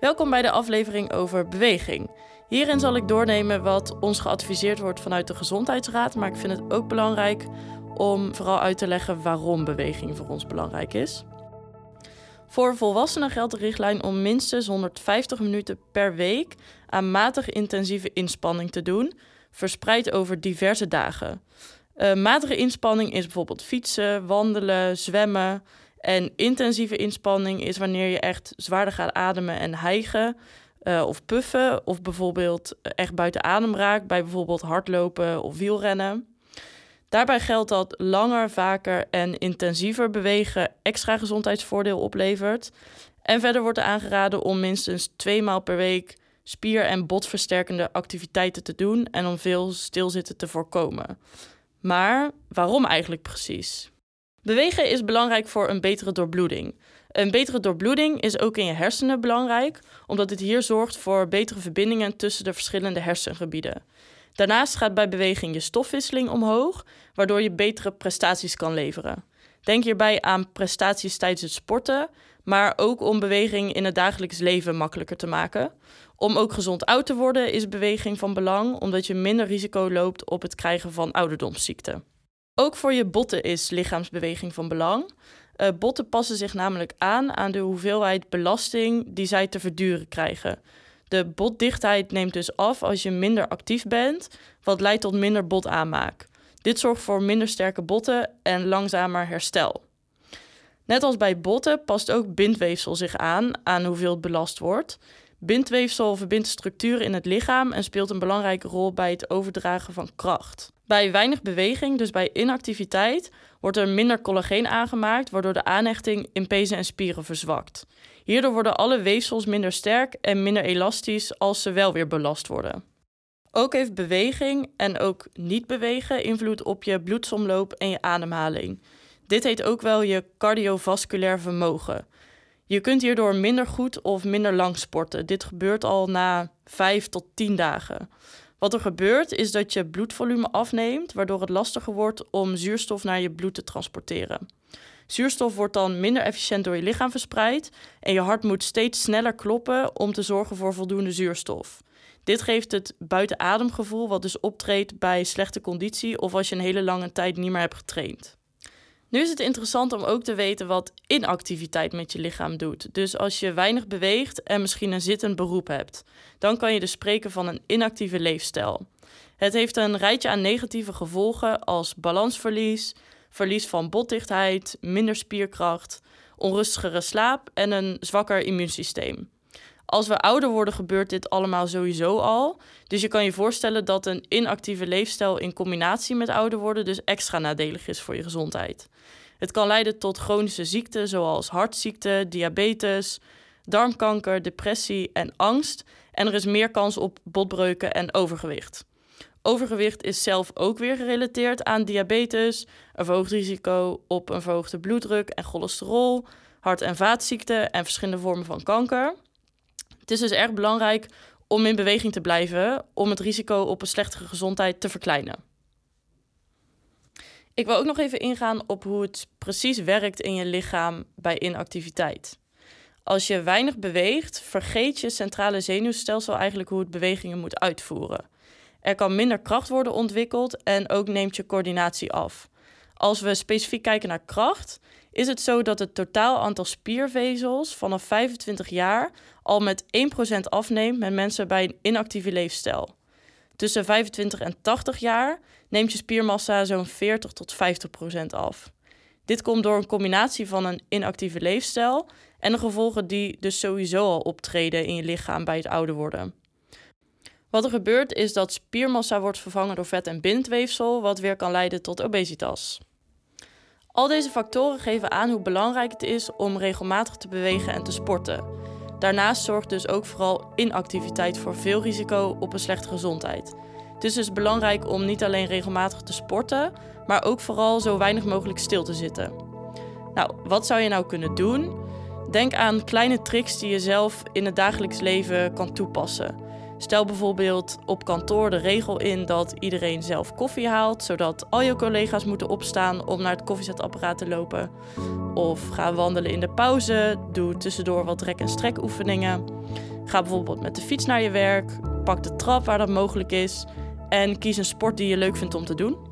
Welkom bij de aflevering over beweging. Hierin zal ik doornemen wat ons geadviseerd wordt vanuit de Gezondheidsraad, maar ik vind het ook belangrijk om vooral uit te leggen waarom beweging voor ons belangrijk is. Voor volwassenen geldt de richtlijn om minstens 150 minuten per week aan matig intensieve inspanning te doen, verspreid over diverse dagen. Uh, matige inspanning is bijvoorbeeld fietsen, wandelen, zwemmen. En intensieve inspanning is wanneer je echt zwaarder gaat ademen en hijgen uh, of puffen. Of bijvoorbeeld echt buiten adem raakt bij bijvoorbeeld hardlopen of wielrennen. Daarbij geldt dat langer, vaker en intensiever bewegen extra gezondheidsvoordeel oplevert. En verder wordt er aangeraden om minstens twee maal per week spier- en botversterkende activiteiten te doen en om veel stilzitten te voorkomen. Maar waarom eigenlijk precies? Bewegen is belangrijk voor een betere doorbloeding. Een betere doorbloeding is ook in je hersenen belangrijk, omdat het hier zorgt voor betere verbindingen tussen de verschillende hersengebieden. Daarnaast gaat bij beweging je stofwisseling omhoog, waardoor je betere prestaties kan leveren. Denk hierbij aan prestaties tijdens het sporten, maar ook om beweging in het dagelijks leven makkelijker te maken. Om ook gezond oud te worden is beweging van belang, omdat je minder risico loopt op het krijgen van ouderdomsziekten. Ook voor je botten is lichaamsbeweging van belang. Uh, botten passen zich namelijk aan aan de hoeveelheid belasting die zij te verduren krijgen. De botdichtheid neemt dus af als je minder actief bent, wat leidt tot minder botaanmaak. Dit zorgt voor minder sterke botten en langzamer herstel. Net als bij botten past ook bindweefsel zich aan aan hoeveel het belast wordt. Bindweefsel verbindt structuren in het lichaam en speelt een belangrijke rol bij het overdragen van kracht. Bij weinig beweging, dus bij inactiviteit, wordt er minder collageen aangemaakt, waardoor de aanhechting in pezen en spieren verzwakt. Hierdoor worden alle weefsels minder sterk en minder elastisch als ze wel weer belast worden. Ook heeft beweging en ook niet bewegen invloed op je bloedsomloop en je ademhaling. Dit heet ook wel je cardiovasculair vermogen. Je kunt hierdoor minder goed of minder lang sporten. Dit gebeurt al na 5 tot 10 dagen. Wat er gebeurt is dat je bloedvolume afneemt, waardoor het lastiger wordt om zuurstof naar je bloed te transporteren. Zuurstof wordt dan minder efficiënt door je lichaam verspreid en je hart moet steeds sneller kloppen om te zorgen voor voldoende zuurstof. Dit geeft het buitenademgevoel, wat dus optreedt bij slechte conditie of als je een hele lange tijd niet meer hebt getraind. Nu is het interessant om ook te weten wat inactiviteit met je lichaam doet. Dus als je weinig beweegt en misschien een zittend beroep hebt, dan kan je dus spreken van een inactieve leefstijl. Het heeft een rijtje aan negatieve gevolgen als balansverlies, verlies van botdichtheid, minder spierkracht, onrustigere slaap en een zwakker immuunsysteem. Als we ouder worden, gebeurt dit allemaal sowieso al. Dus je kan je voorstellen dat een inactieve leefstijl in combinatie met ouder worden dus extra nadelig is voor je gezondheid. Het kan leiden tot chronische ziekten zoals hartziekte, diabetes, darmkanker, depressie en angst. En er is meer kans op botbreuken en overgewicht. Overgewicht is zelf ook weer gerelateerd aan diabetes, een verhoogd risico op een verhoogde bloeddruk en cholesterol, hart- en vaatziekten en verschillende vormen van kanker. Het is dus erg belangrijk om in beweging te blijven om het risico op een slechtere gezondheid te verkleinen. Ik wil ook nog even ingaan op hoe het precies werkt in je lichaam bij inactiviteit. Als je weinig beweegt, vergeet je centrale zenuwstelsel eigenlijk hoe het bewegingen moet uitvoeren. Er kan minder kracht worden ontwikkeld en ook neemt je coördinatie af. Als we specifiek kijken naar kracht, is het zo dat het totaal aantal spiervezels vanaf 25 jaar al met 1% afneemt met mensen bij een inactieve leefstijl. Tussen 25 en 80 jaar neemt je spiermassa zo'n 40 tot 50% af. Dit komt door een combinatie van een inactieve leefstijl en de gevolgen die dus sowieso al optreden in je lichaam bij het ouder worden. Wat er gebeurt is dat spiermassa wordt vervangen door vet- en bindweefsel, wat weer kan leiden tot obesitas. Al deze factoren geven aan hoe belangrijk het is om regelmatig te bewegen en te sporten. Daarnaast zorgt dus ook vooral inactiviteit voor veel risico op een slechte gezondheid. Het is dus belangrijk om niet alleen regelmatig te sporten, maar ook vooral zo weinig mogelijk stil te zitten. Nou, wat zou je nou kunnen doen? Denk aan kleine tricks die je zelf in het dagelijks leven kan toepassen. Stel bijvoorbeeld op kantoor de regel in dat iedereen zelf koffie haalt, zodat al je collega's moeten opstaan om naar het koffiezetapparaat te lopen. Of ga wandelen in de pauze, doe tussendoor wat rek- en strekoefeningen. Ga bijvoorbeeld met de fiets naar je werk, pak de trap waar dat mogelijk is en kies een sport die je leuk vindt om te doen.